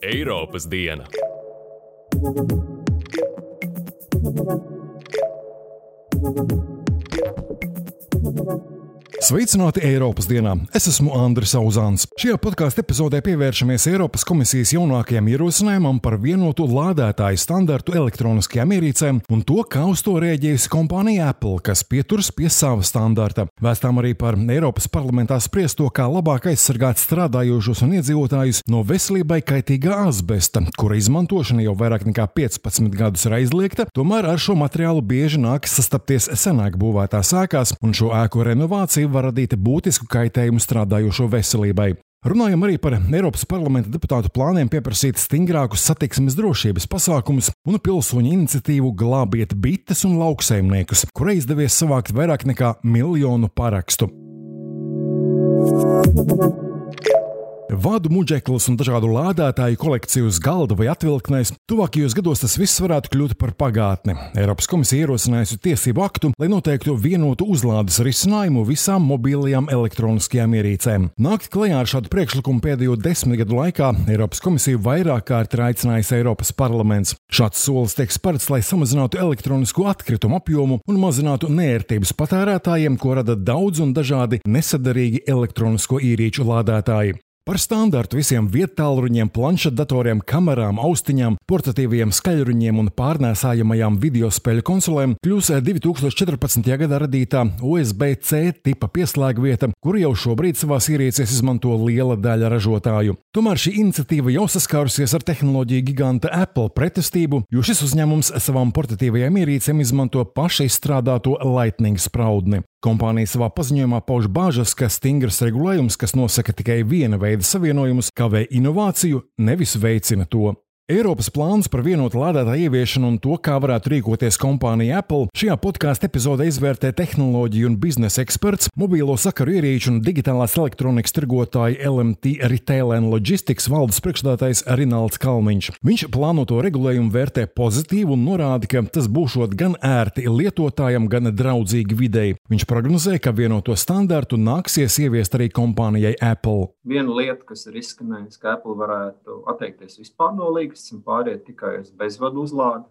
Eiropas diena. Sveicināti Eiropas dienā! Es esmu Andris Uzāns. Šajā podkāstu epizodē pievēršamies Eiropas komisijas jaunākajam ierosinājumam par vienotu lādētāju standartu elektroniskajām ierīcēm un to, kā uz to rēģējusi kompānija Apple, kas pieturas pie sava standarta. Vēstām arī par Eiropas parlamentā spriesto, kā labāk aizsargāt strādājošos un iedzīvotājus no veselībai kaitīgā asbesta, kura izmantošana jau vairāk nekā 15 gadus ir aizliegta, tomēr ar šo materiālu bieži nākas sastapties senāk būvētās ēkās, un šo ēku renovāciju var radīt būtisku kaitējumu strādājošo veselībai. Runājam arī par Eiropas parlamenta deputātu plāniem pieprasīt stingrākus satiksmes drošības pasākumus un pilsoņu iniciatīvu glābiet bites un lauksaimniekus, kurai izdevies savākt vairāk nekā miljonu parakstu. Vādu muģeklis un dažādu lādētāju kolekciju uz galda vai atvilknēs, tuvākajos gados tas viss varētu kļūt par pagātni. Eiropas komisija ierosinājusi tiesību aktu, lai noteiktu vienotu uzlādes risinājumu visām mobilajām elektroniskajām ierīcēm. Nākt klajā ar šādu priekšlikumu pēdējo desmit gadu laikā Eiropas komisija vairāk kārt ir aicinājusi Eiropas parlaments. Šāds solis tiek spērts, lai samazinātu elektronisko atkritumu apjomu un mazinātu nērtības patērētājiem, ko rada daudz un dažādi nesadarīgi elektronisko ierīču lādētāji. Par standartu visiem vietāluņiem, planšetdatoriem, kamerām, austiņām, portatīviem skaļruņiem un pārnēsājamajām video spēļu konsolēm kļūs 2014. gadā radītā USB-C tipa pieslēgvieta, kuru jau šobrīd savās ierīcēs izmanto liela daļa ražotāju. Tomēr šī iniciatīva jau saskārusies ar tehnoloģiju giganta Apple pretestību, jo šis uzņēmums savām portatīvajām ierīcēm izmanto paša izstrādāto Lightning spraudni. Kompānija savā paziņojumā pauž bāžas, ka stingrs regulējums, kas nosaka tikai viena veida savienojumus, kavē inovāciju, nevis veicina to. Eiropas plāns par vienotu lādētāju ieviešanu un to, kā varētu rīkoties kompānija Apple, šajā podkāstu epizodē izvērtē tehnoloģiju un biznesa eksperts, mobilo sakaru ierīču un digitālās elektronikas tirgotāja LMT Retail and Logistics valdes priekšstādātājs Rinalds Kalniņš. Viņš plānoto regulējumu vērtē pozitīvi un norāda, ka tas būšot gan ērti lietotājam, gan draudzīgi videi. Viņš prognozē, ka vienoto standartu nāksies ieviest arī kompānijai Apple. Viena lieta, kas ir izskanējusi, ka Apple varētu atteikties vispār no līgas teiksim, pāriet tikai uz bezvadu uzlādi.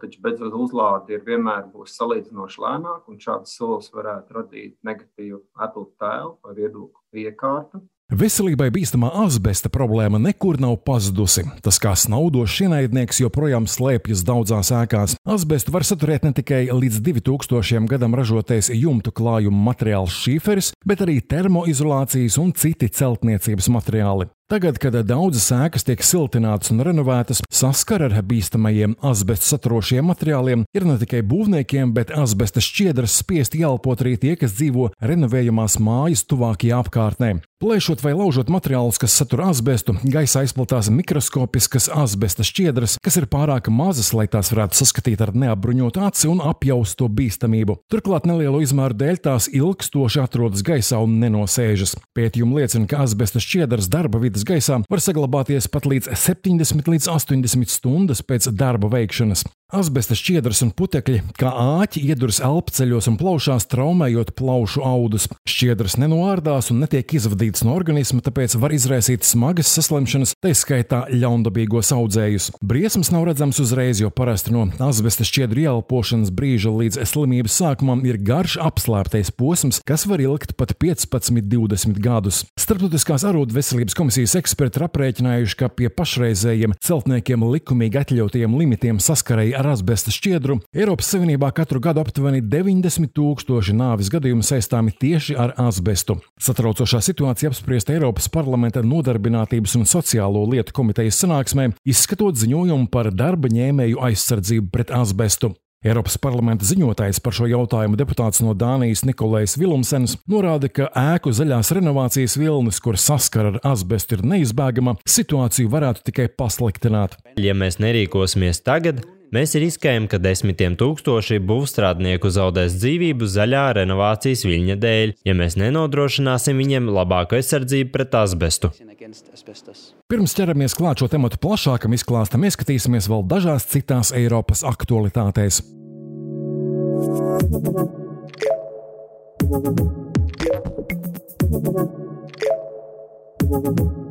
Taču bezvadu uzlāde ir vienmēr būs salīdzinoši lēnāka, un šāds solis varētu radīt negatīvu Apple tēlu vai viedokļu iekārtu. Veselībai bīstamā asbesta problēma nekur nav pazudusi. Tas kā snaudošs ienaidnieks joprojām slēpjas daudzās ēkās. Asbestu var saturēt ne tikai līdz 2000 gadam ražotais jumtu klājuma materiāls šīferis, bet arī termoizolācijas un citi celtniecības materiāli. Tagad, kad daudzas ēkas tiek siltinātas un renovētas, saskara ar bīstamajiem asbesta saturošiem materiāliem ir ne tikai būvniekiem, bet asbesta šķiedras spiest elpot arī tie, kas dzīvo renovējumās mājas tuvākajā apkārtnē. Plēšot vai laužot materiālus, kas satur asbestu, gaisā izplatās mikroskopiskas asbesta šķiedras, kas ir pārāk mazas, lai tās varētu saskatīt ar neapbruņotu aci un apjaust to bīstamību. Turklāt nelielu izmēru dēļ tās ilgstoši atrodas gaisā un nenosēžas. Pētījumi liecina, ka asbesta šķiedras darba vidē vidas gaisā var saglabāties pat līdz 70 līdz 80 stundas pēc darba veikšanas. Asbesta šķiedras un putekļi, kā āķi, ieduras elpceļos un plaušās, traumējot plaušu audus. Šķiedras nenoārdās un netiek izvadītas no organisma, tāpēc var izraisīt smagas saslimšanas, tā skaitā ļaundabīgos audzējus. Briesmas nav redzams uzreiz, jo parasti no asbesta šķiedru ieelpošanas brīža līdz slimības sākumam ir garš apslēptais posms, kas var ilgt pat 15, 20 gadus. Starptautiskās arodu veselības komisijas eksperti aprēķinājuši, ka pie pašreizējiem celtniekiem likumīgi atļautajiem limitiem saskarēja ar asbesta šķiedru, Eiropas Savienībā katru gadu aptuveni 90 tūkstoši nāvis gadījumu saistāmi tieši ar asbestu. Satraucošā situācija apspriesta Eiropas parlamenta nodarbinātības un sociālo lietu komitejas sanāksmē, izskatot ziņojumu par darba ņēmēju aizsardzību pret asbestu. Eiropas parlamenta ziņotājs par šo jautājumu deputāts no Dānijas Nikolais Vilumsens norāda, ka ēku zaļās renovācijas vilnis, kur saskara ar asbestu, ir neizbēgama, situāciju varētu tikai pasliktināt. Ja mēs nerīkosimies tagad, Mēs riskējam, ka desmitiem tūkstoši būvstrādnieku zaudēs dzīvību zaļā renovācijas viļņa dēļ, ja mēs nenodrošināsim viņiem labāku aizsardzību pret asbestu. Pirms ķeramies klāt šo tematu plašākam izklāstam, ieskatīsimies vēl dažās citās Eiropas aktualitātēs. Thank you.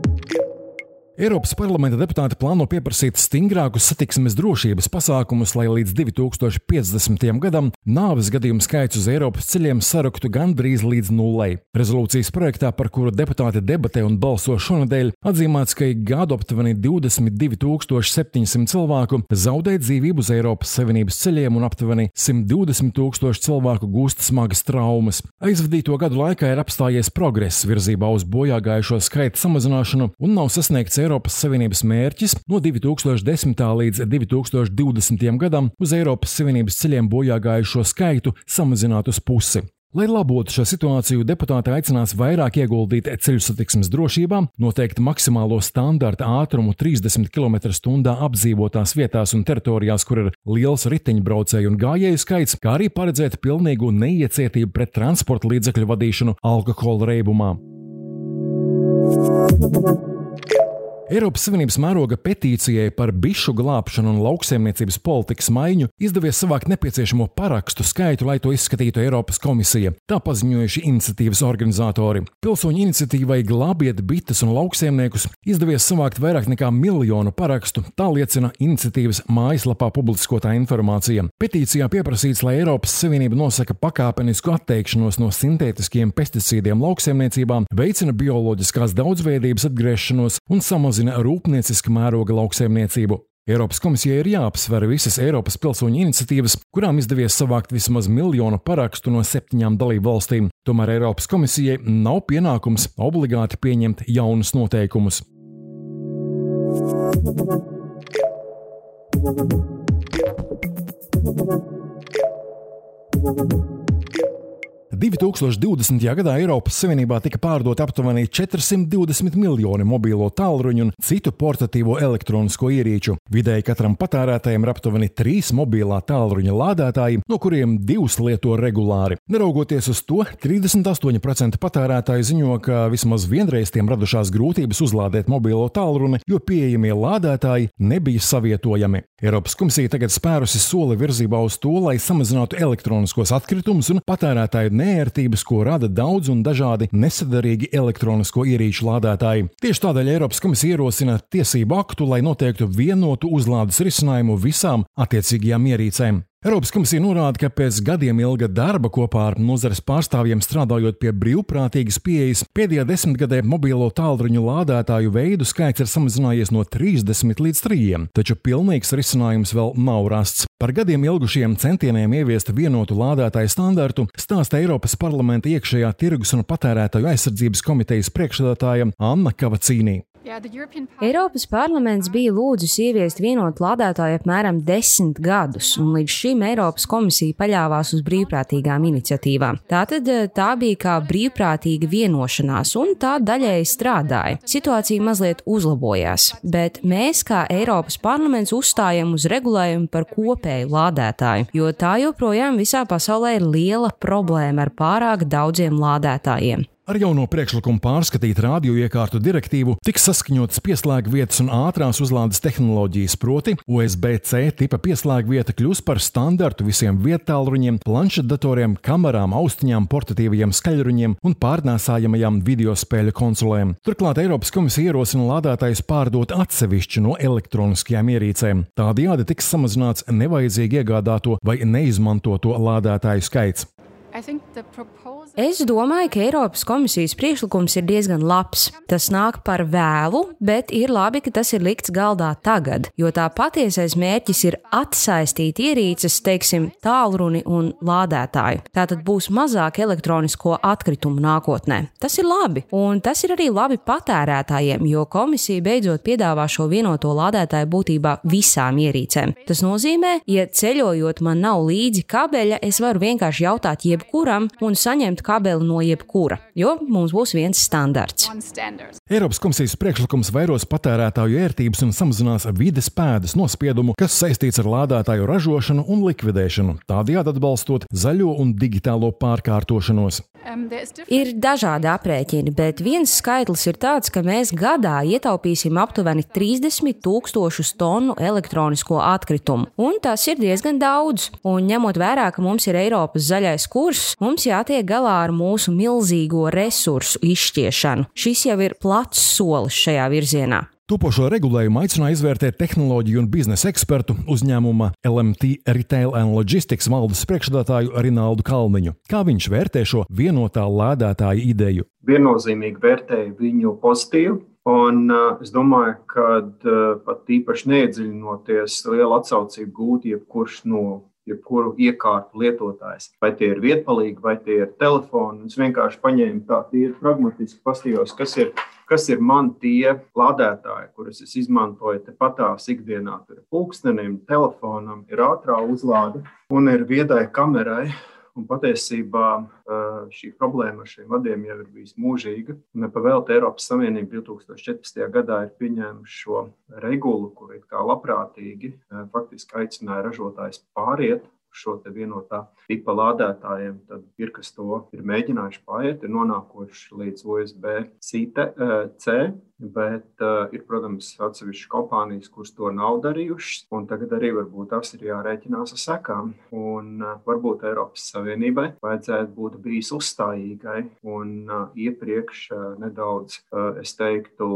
Eiropas parlamenta deputāti plāno pieprasīt stingrākus satiksmes drošības pasākumus, lai līdz 2050. gadam nāves gadījumu skaits uz Eiropas ceļiem saruktu gandrīz līdz nulei. Rezolūcijas projektā, par kuru deputāti debatē un balso šonadēļ, atzīmēts, ka ik gadu aptuveni 22,700 cilvēku zaudē dzīvību uz Eiropas Savienības ceļiem un aptuveni 120 tūkstoši cilvēku gūst smagas traumas. Aizvadīto gadu laikā ir apstājies progress virzībā uz bojāgājušo skaitu samazināšanu un nav sasniegts Eiropas Savienības mērķis no 2010. līdz 2020. gadam uz Eiropas Savienības ceļiem bojā gājušo skaitu samazināt uz pusi. Lai labotu šo situāciju, deputāti aicinās vairāk ieguldīt ceļu satiksmes drošībā, noteikt maksimālo standarta ātrumu 30 km/h apdzīvotās vietās un teritorijās, kur ir liels riteņbraucēju un gājēju skaits, kā arī paredzēt pilnīgu neiecietību pret transporta līdzekļu vadīšanu alkohola reibumā. Eiropas Savienības mēroga petīcijai par bišu glābšanu un lauksaimniecības politikas maiņu izdevies savākt nepieciešamo parakstu skaitu, lai to izskatītu Eiropas komisija. Tā paziņojuši iniciatīvas organizatori. Pilsoņu iniciatīvai Glābiet bites un lauksaimniekus izdevies savākt vairāk nekā miljonu parakstu, tā liecina iniciatīvas mājaslapā publiskotā informācija. Petīcijā pieprasīts, lai Eiropas Savienība nosaka pakāpenisku atteikšanos no sintētiskiem pesticīdiem lauksaimniecībā, veicina bioloģiskās daudzveidības atgriešanos un samazina veicina rūpnieciska mēroga lauksaimniecību. Eiropas komisijai ir jāapsver visas Eiropas pilsoņu iniciatīvas, kurām izdevies savākt vismaz miljonu parakstu no septiņām dalību valstīm. Tomēr Eiropas komisijai nav pienākums obligāti pieņemt jaunus noteikumus. 2020. gadā Eiropas Savienībā tika pārdot aptuveni 420 miljoni mobilo tālruņu un citu portatīvo elektronisko ierīču. Vidēji katram patērētājam ir aptuveni trīs mobilā tālruņa lādētāji, no kuriem divus lieto regulāri. Neraugoties uz to, 38% patērētāji ziņo, ka vismaz vienreiz tiem radušās grūtības uzlādēt mobilo tālruni, jo pieejamie lādētāji nebija savietojami. Eiropas komisija tagad spērusi soli virzībā uz to, lai samazinātu elektroniskos atkritumus un patērētāju nērtības, ko rada daudz un dažādi nesadarīgi elektronisko ierīču lādētāji. Tieši tādēļ Eiropas komisija ierosina tiesību aktu, lai noteiktu vienotu uzlādes risinājumu visām attiecīgajām ierīcēm. Eiropas komisija norāda, ka pēc gadiem ilga darba kopā ar nozares pārstāvjiem strādājot pie brīvprātīgas pieejas, pēdējā desmitgadē mobilo tālruņu lādētāju veidu skaits ir samazinājies no 30 līdz 3, taču pilnīgs risinājums vēl nav rasts. Par gadiem ilgušiem centieniem ieviest vienotu lādētāju standartu stāsta Eiropas parlamenta iekšējā tirgus un patērētāju aizsardzības komitejas priekšsēdētāja Anna Kavacīnī. Eiropas parlaments bija lūdzis ieviest vienotu lādētāju apmēram desmit gadus, un līdz šim Eiropas komisija paļāvās uz brīvprātīgām iniciatīvām. Tātad eh, tā bija kā brīvprātīga vienošanās, un tā daļēji strādāja. Situācija mazliet uzlabojās, bet mēs, kā Eiropas parlaments, uzstājam uz regulējumu par kopēju lādētāju, jo tā joprojām visā pasaulē ir liela problēma ar pārāk daudziem lādētājiem. Ar jauno priekšlikumu pārskatīt radioiekārtu direktīvu tiks saskaņotas pieslēgvietas un ātrās uzlādes tehnoloģijas, proti USB-C tipa pieslēgvieta kļūs par standartu visiem vietālruņiem, planšetdatoriem, kamerām, austiņām, portatīvajiem skaļruņiem un pārnēsājamajām video spēļu konsolēm. Turklāt Eiropas komisija ierosina lādētājus pārdot atsevišķi no elektroniskajām ierīcēm. Tādējādi tiks samazināts nevajadzīgi iegādāto vai neizmantoto lādētāju skaits. Es domāju, ka Eiropas komisijas priekšlikums ir diezgan labs. Tas nāk par vēlu, bet ir labi, ka tas ir likts galdā tagad, jo tā patiesais mērķis ir atsaistīt ierīces, teiksim, tālruni un lādētāju. Tātad būs mazāk elektronisko atkritumu nākotnē. Tas ir labi, un tas ir arī labi patērētājiem, jo komisija beidzot piedāvā šo vienoto lādētāju būtībā visām ierīcēm. Tas nozīmē, ja ceļojot man nav līdzi kabeļa, es varu vienkārši jautāt jeb jebkuram un saņemt kabeli no jebkura, jo mums būs viens standarts. Eiropas komisijas priekšlikums vairos patērētāju ērtības un samazinās vides pēdas nospiedumu, kas saistīts ar lādētāju ražošanu un likvidēšanu, tādējādi atbalstot zaļo un digitālo pārkārtošanos. Um, ir dažādi aprēķini, bet viens skaitlis ir tāds, ka mēs gadā ietaupīsim aptuveni 30 tūkstošus tonu elektronisko atkritumu. Un tas ir diezgan daudz. Un ņemot vērā, ka mums ir Eiropas zaļais kurs, mums jātiek galā ar mūsu milzīgo resursu izšķiešanu. Šis jau ir plats solis šajā virzienā. Topošo regulējumu aicināja izvērtēt tehnoloģiju un biznesa ekspertu uzņēmuma LMT Retail and Logistics valdes priekšstādātāju Rinaldu Kalniņu. Kā viņš vērtē šo vienotā lēdētāja ideju? Viennozīmīgi vērtēju viņu pozitīvi. Un, uh, es domāju, ka uh, pat īpaši neiedziļinoties, liela atsaucība gūt jebkurš no jebkuru iekārtu lietotājs. Vai tie ir vietpalīgi, vai tie ir telefoni. Es vienkārši paņēmu tā tīri pragmatiski, paskatījos, kas ir kas ir man tie lādētāji, kurus es izmantoju tepatās ikdienā. Tur ir pulkstenim, telefonam, ir ātrā uzlāde un ir viedai kamerai. Un patiesībā šī problēma ar šiem vadiem jau ir bijusi mūžīga. Nepavēlta Eiropas Savienība 2014. gadā ir pieņēmusi šo regulu, kur it kā labprātīgi faktiski aicināja ražotājus pāriet šo vienotā tipa lādētājiem, tad ir kas to ir mēģinājuši pāriet, ir nonākuši līdz USB-C, bet uh, ir, protams, atsevišķas kompānijas, kuras to nav darījušas, un tagad arī varbūt tas ir jārēķinās ar sekām. Un uh, varbūt Eiropas Savienībai vajadzētu būt bijis uzstājīgai un uh, iepriekš uh, nedaudz, uh, es teiktu,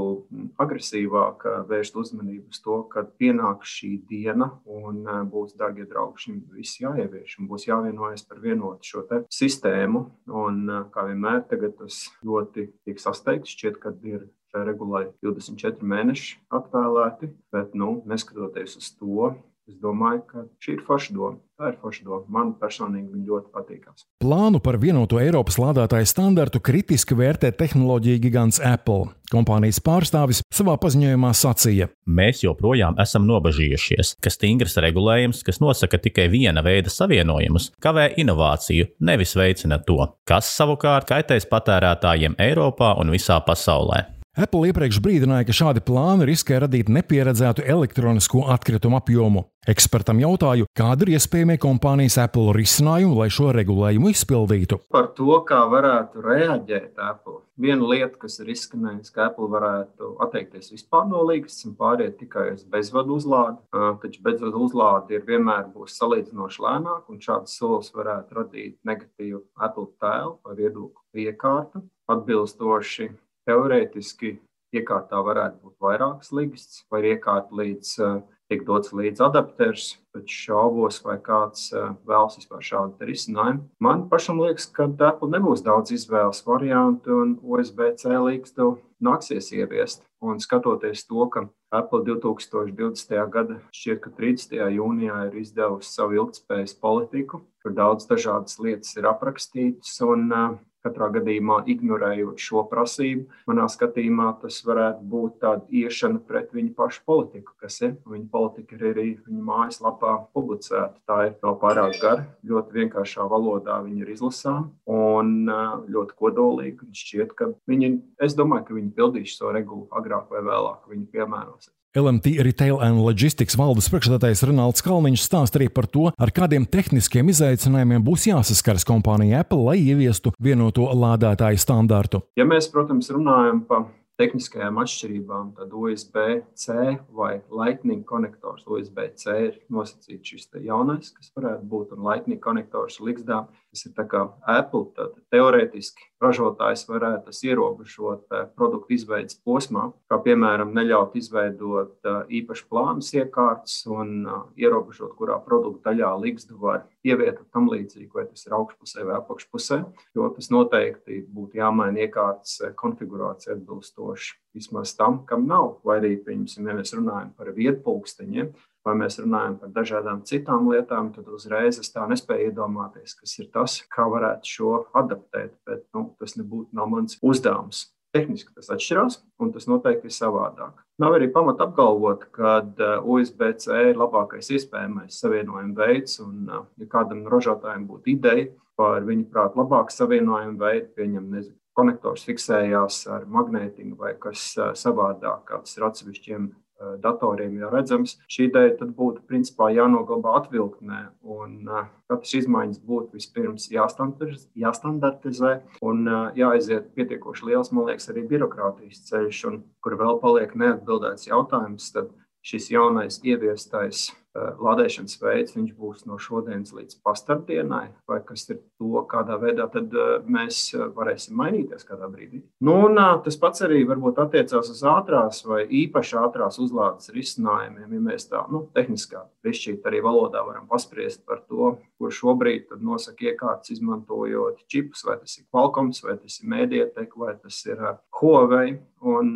agresīvāk uh, vērst uzmanību uz to, kad pienāks šī diena un uh, būs, darbie draugi, šim viss jāievieš un būs jāvienojas par vienotu šo sistēmu. Un, kā vienmēr, tagad tas ļoti tiek sasteigts. Šķiet, ka ir regulai 24 mēneši atvēlēti, bet, nu, neskatoties uz to, Es domāju, ka šī ir forša doma. Tā ir forša doma. Man personīgi ļoti patīkās. Plānu par vienoto Eiropas lādētāju standartu kritiski vērtē tehnoloģija gigants Apple. Kompānijas pārstāvis savā paziņojumā sacīja: Mēs joprojām esam nobažījušies, ka stingrs regulējums, kas nosaka tikai viena veida savienojumus, kavē inovāciju, nevis veicina to, kas savukārt kaitēs patērētājiem Eiropā un visā pasaulē. Apple iepriekš brīdināja, ka šādi plāni riskē radīt nepieredzētu elektronisko atkritumu apjomu. Ekspertam jautāju, kāda ir iespējamie kompānijas Apple risinājumi, lai šo regulējumu izpildītu. Par to, kā varētu reaģēt Apple. Viena lieta, kas ir izskanējusi, ka Apple varētu atteikties vispār no līgas un pāriet tikai uz bezvadu uzlādi. Taču bezvadu uzlāde ir vienmēr būs salīdzinoši lēnāka, un šāds solis varētu radīt negatīvu Apple tēlu vai viedokļu iekārtu. Atbilstoši Teorētiski iekārtā varētu būt vairākas ligas, vai iekārta līdz uh, tiek dots līdz adapters, bet šaubos, vai kāds uh, vēlas vispār šādu risinājumu. Man pašam liekas, ka Apple nebūs daudz izvēles variantu, un USB-C līgstu nāksies ieviest. Un skatoties to, ka Apple 2020. gada šķiet, ka 30. jūnijā ir izdevusi savu ilgspējas politiku, kur daudz dažādas lietas ir aprakstītas, un uh, Katrā gadījumā, ignorējot šo prasību, manā skatījumā tas varētu būt tāda iešana pret viņu pašu politiku, kas ir. Viņa politika ir arī viņa mājaslapā publicēta. Tā ir nav pārāk gara, ļoti vienkāršā valodā viņa ir izlasāma un ļoti kodolīga. Šķiet, ka viņi, es domāju, ka viņi pildīs šo regulu agrāk vai vēlāk, viņi piemērosies. LMT Retail and Logistics valdes priekšstādātājs Renalds Kalniņš stāsta arī par to, ar kādiem tehniskiem izaicinājumiem būs jāsaskaras kompānija Apple, lai ieviestu vienoto lādētāju standartu. Ja mēs, protams, runājam par tehniskajām atšķirībām, tad USB-C vai Lightning konektors. USB-C ir nosacīts šis jaunais, kas varētu būt, un Lightning konektors Ligzdā, kas ir kā Apple. Tad teorētiski ražotājs varētu ierobežot eh, produktu izveidas posmā, kā piemēram neļaut izveidot eh, īpašu plānu iekārtas un eh, ierobežot, kurā produkta daļā Ligzdu var ievietot tam līdzīgi, vai tas ir augšpusē vai apakšpusē, jo tas noteikti būtu jāmaina iekārtas konfigurācija atbilstoši vismaz tam, kam nav. Vai arī, piemēram, ja mēs runājam par vietpulksteņiem, vai mēs runājam par dažādām citām lietām, tad uzreiz es tā nespēju iedomāties, kas ir tas, kā varētu šo adaptēt. Bet nu, tas nebūtu nav mans uzdevums. Tehniski tas atšķirās, un tas noteikti ir savādāk. Nav arī pamata apgalvot, ka uh, USB-C ir labākais iespējamais savienojuma veids, un, uh, ja kādam ražotājam būtu ideja par viņu prātu labāku savienojumu veidu, pieņem, nezinu, konektors fiksējās ar magnētiņu vai kas savādāk, kāds ir atsevišķiem datoriem jau redzams. Šī ideja tad būtu principā jānoglabā atvilktnē, un katras izmaiņas būtu vispirms jāstandartizē un jāaiziet pietiekoši liels, man liekas, arī birokrātijas ceļš, un kur vēl paliek neatbildēts jautājums. Tad šis jaunais ieviestais uh, lādēšanas veids būs no šodienas līdz pastardienai, vai kas ir to, kādā veidā tad, uh, mēs varēsim mainīties kādā brīdī. Nu, un, tas pats arī varbūt attiecās uz ātrās vai īpaši ātrās uzlādes risinājumiem, ja mēs tā nu, tehniskā piešķīt arī valodā varam paspriest par to, kur šobrīd nosaka iekārtas izmantojot čipus, vai tas ir Qualcomm, vai tas ir Mediatek, vai tas ir Huawei. Un,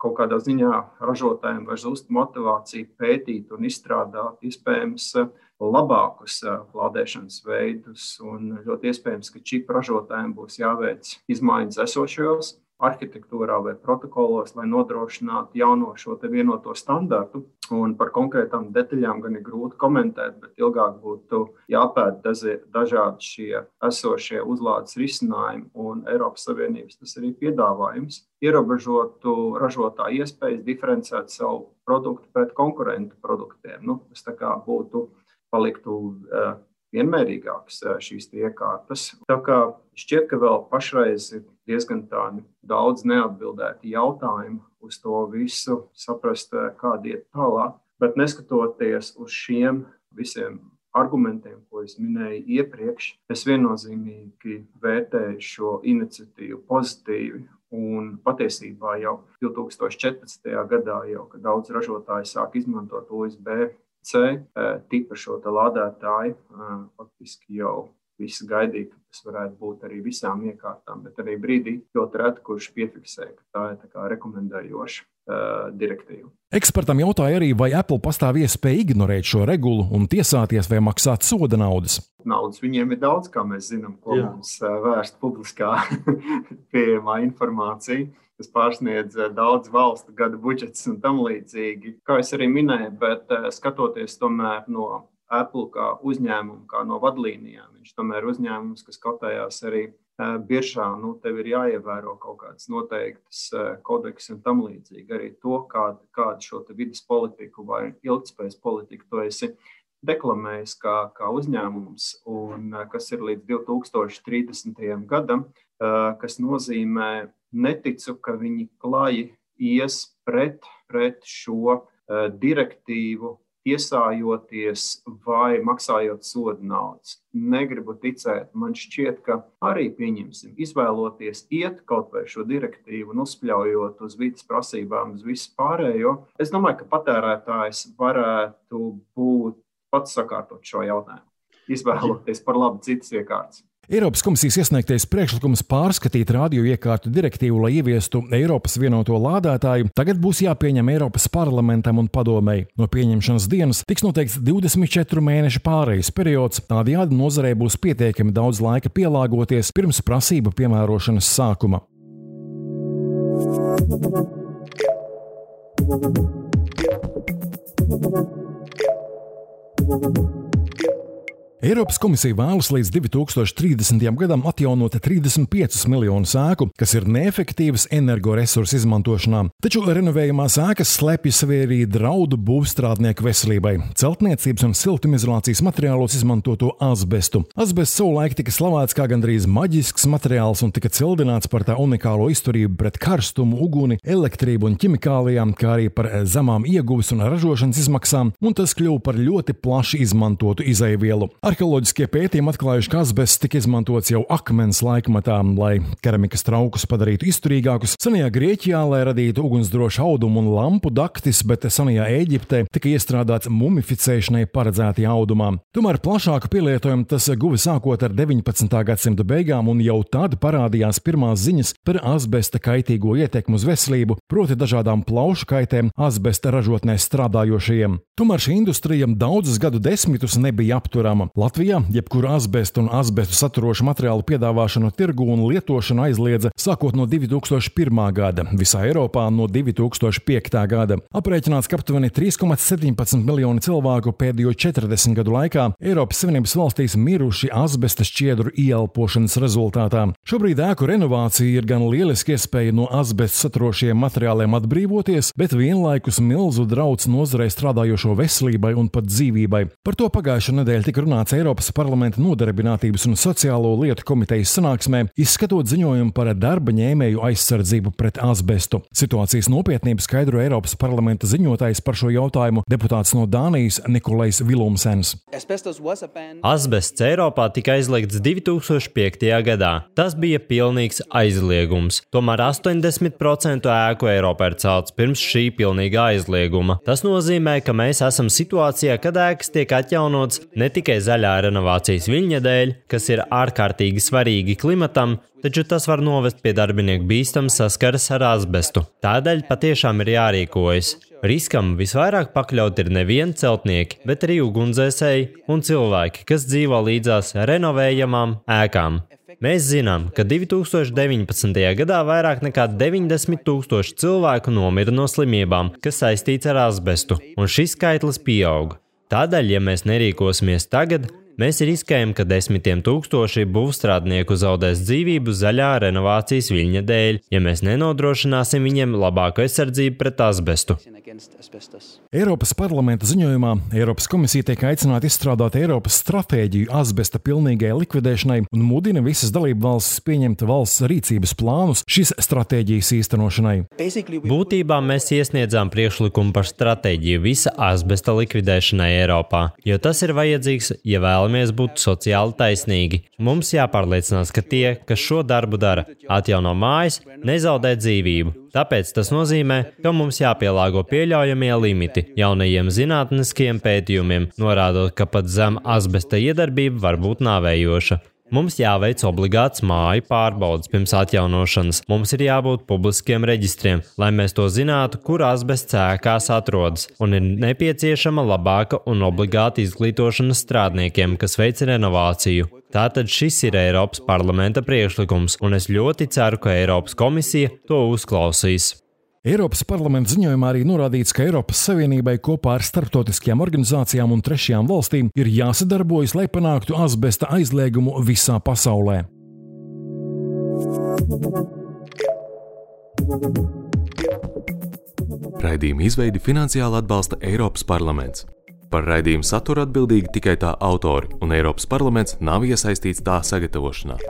kaut kādā ziņā ražotājiem var zust motivācija pētīt un izstrādāt iespējams labākus lādēšanas veidus. Un ļoti iespējams, ka čipu ražotājiem būs jāveic izmaiņas esošajos arhitektūrā vai protokolos, lai nodrošinātu jauno šo vienoto standartu. Un par konkrētām detaļām gan ir grūti komentēt, bet ilgāk būtu jāpēta dažādi šie esošie uzlādes risinājumi un Eiropas Savienības tas arī piedāvājums. Ierobežotu ražotāju iespējas diferencēt savu produktu pret konkurentu produktiem. Nu, tas būtu paliktu uh, vienmērīgākas šīs iekārtas. Tā kā šķiet, ka vēl pašreiz ir diezgan daudz neatbildētu jautājumu uz to visu, saprast, kāda iet tālāk. Bet neskatoties uz šiem visiem argumentiem, ko es minēju iepriekš, es viennozīmīgi vērtēju šo iniciatīvu pozitīvi. Un patiesībā jau 2014. gadā, jau, kad daudz ražotāji sāk izmantot USB C tipa šo lādētāju. Faktiski jau visi gaidīja, ka tas varētu būt arī visām iekārtām, bet arī brīdī ļoti reti kurš piefiksē, ka tā ir tā rekomendējoša uh, direktīva. Ekspertam jautāja arī, vai Apple pastāv iespēja ignorēt šo regulu un tiesāties vai maksāt soda naudas. Naudas viņiem ir daudz, kā mēs zinām, ko Jā. mums vērst publiskā pieejamā informācija kas pārsniedz eh, daudz valstu gada budžets un tam līdzīgi. Kā jau arī minēju, bet skatoties tomēr no Apple kā uzņēmuma, kā no vadlīnijām, viņš tomēr ir uzņēmums, kas kotējās arī biržā. Nu, tev ir jāievēro kaut kādas noteiktas kodeks un tam līdzīgi. Arī to, kādu, kādu šo vidas politiku vai ilgspējas politiku tu esi deklamējis kā, kā uzņēmums, un kas ir līdz 2030. gadam, kas nozīmē neticu, ka viņi klāji ies pret, pret šo direktīvu, iesājoties vai maksājot sodu naudas. Negribu ticēt, man šķiet, ka arī pieņemsim, izvēloties iet kaut vai šo direktīvu, uzspļaujot uz vidas prasībām, uz visu pārējo. Es domāju, ka patērētājs varētu būt pats sakārtot šo jautājumu, izvēloties par labu citas iekārtas. Eiropas komisijas iesniegtais priekšlikums pārskatīt radioiekārtu direktīvu, lai ieviestu Eiropas vienoto lādētāju, tagad būs jāpieņem Eiropas parlamentam un padomēji. No pieņemšanas dienas tiks noteikts 24 mēnešu pārejas periods, tādējādi nozarei būs pietiekami daudz laika pielāgoties pirms prasību piemērošanas sākuma. Thank you. Eiropas komisija vēlas līdz 2030. gadam atjaunot 35 miljonus ēku, kas ir neefektīvas energoresursu izmantošanā. Taču renovējumās ēkas slēpj sevi arī draudu būvstrādnieku veselībai - celtniecības un siltumizolācijas materiālos izmantoto asbestu. Asbests savulaik tika slavēts kā gandrīz maģisks materiāls un tika cildināts par tā unikālo izturību pret karstumu, uguni, elektrību un ķimikālijām, kā arī par zemām ieguves un ražošanas izmaksām, un tas kļuva par ļoti plaši izmantotu izaivielu. Arheoloģiskie pētījumi atklājuši, ka asbests tika izmantots jau akmens laikmatā, lai keramikas traukus padarītu izturīgākus. Senajā Grieķijā, lai radītu ugunsdrošu audumu un lampu daktis, bet senajā Eģiptē tika iestrādāts mumificēšanai paredzētie audumā. Tomēr plašāku pielietojumu tas guva sākot ar 19. gadsimta beigām, un jau tad parādījās pirmās ziņas par asbesta kaitīgo ietekmi uz veselību, proti dažādām plaušu kaitēm asbesta ražotnēs strādājošajiem. Tomēr šī industrija daudzus gadu desmitus nebija apturama. Latvijā jebkuru asbestu un asbestu saturošu materiālu piedāvāšanu tirgu un lietošanu aizliedza sākot no 2001. gada, visā Eiropā no 2005. gada. Aprēķināts, ka aptuveni 3,17 miljoni cilvēku pēdējo 40 gadu laikā Eiropas Savienības valstīs miruši asbesta šķiedru ieelpošanas rezultātā. Šobrīd ēku renovācija ir gan lieliski iespēja no asbesta saturošiem materiāliem atbrīvoties, bet vienlaikus milzu draudz nozarei strādājošo veselībai un pat dzīvībai. Par to pagājušā nedēļa tika runāts Eiropas parlamenta nodarbinātības un sociālo lietu komitejas sanāksmē, izskatot ziņojumu par darba ņēmēju aizsardzību pret asbestu. Situācijas nopietnību skaidro Eiropas parlamenta ziņotājs par šo jautājumu deputāts no Dānijas Nikolais Vilumsens. Asbests Eiropā tika aizliegts 2005. gadā. Tas bija pilnīgs aizliegums. Tomēr 80% ēku Eiropā ir celts pirms šī pilnīga aizlieguma. Tas nozīmē, ka mēs esam situācijā, kad ēkas tiek atjaunotas ne tikai zaļā renovācijas viļņa dēļ, kas ir ārkārtīgi svarīgi klimatam, taču tas var novest pie darbinieku bīstamas saskares ar asbestu. Tādēļ patiešām ir jārīkojas. Riskam visvairāk pakļaut ir nevien celtnieki, bet arī ugunsdzēsēji un cilvēki, kas dzīvo līdzās renovējamām ēkām. Mēs zinām, ka 2019. gadā vairāk nekā 90 tūkstoši cilvēku nomira no slimībām, kas saistīts ar asbestu, un šis skaitlis pieaug. Tādēļ, ja mēs nerīkosimies tagad, Mēs riskējam, ka desmitiem tūkstoši būvstrādnieku zaudēs dzīvību zaļā renovācijas viļņa dēļ, ja mēs nenodrošināsim viņiem labāku aizsardzību pret asbestu. Eiropas parlamenta ziņojumā Eiropas komisija tiek aicināta izstrādāt Eiropas stratēģiju asbesta pilnīgai likvidēšanai un mudina visas dalību valstis pieņemt valsts rīcības plānus šīs stratēģijas īstenošanai. Būtībā mēs iesniedzām priekšlikumu par stratēģiju visa asbesta likvidēšanai Eiropā, jo tas ir vajadzīgs, ja vēlamies būt sociāli taisnīgi. Mums jāpārliecinās, ka tie, kas šo darbu dara, atjauno mājas, nezaudē dzīvību. Tāpēc tas nozīmē, ka mums jāpielāgo pieļaujamie limiti jaunajiem zinātniskiem pētījumiem, norādot, ka pat zem asbesta iedarbība var būt nāvējoša. Mums jāveic obligāts māju pārbaudas pirms atjaunošanas. Mums ir jābūt publiskiem reģistriem, lai mēs to zinātu, kur asbests ēkās atrodas, un ir nepieciešama labāka un obligāta izglītošana strādniekiem, kas veic renovāciju. Tātad šis ir Eiropas parlamenta priekšlikums, un es ļoti ceru, ka Eiropas komisija to uzklausīs. Eiropas parlamenta ziņojumā arī norādīts, ka Eiropas Savienībai kopā ar starptautiskajām organizācijām un trešajām valstīm ir jāsadarbojas, lai panāktu asbesta aizliegumu visā pasaulē. Raidījuma izveidi finansiāli atbalsta Eiropas parlaments. Par raidījumu saturu atbildīgi tikai tā autori, un Eiropas parlaments nav iesaistīts tā sagatavošanā.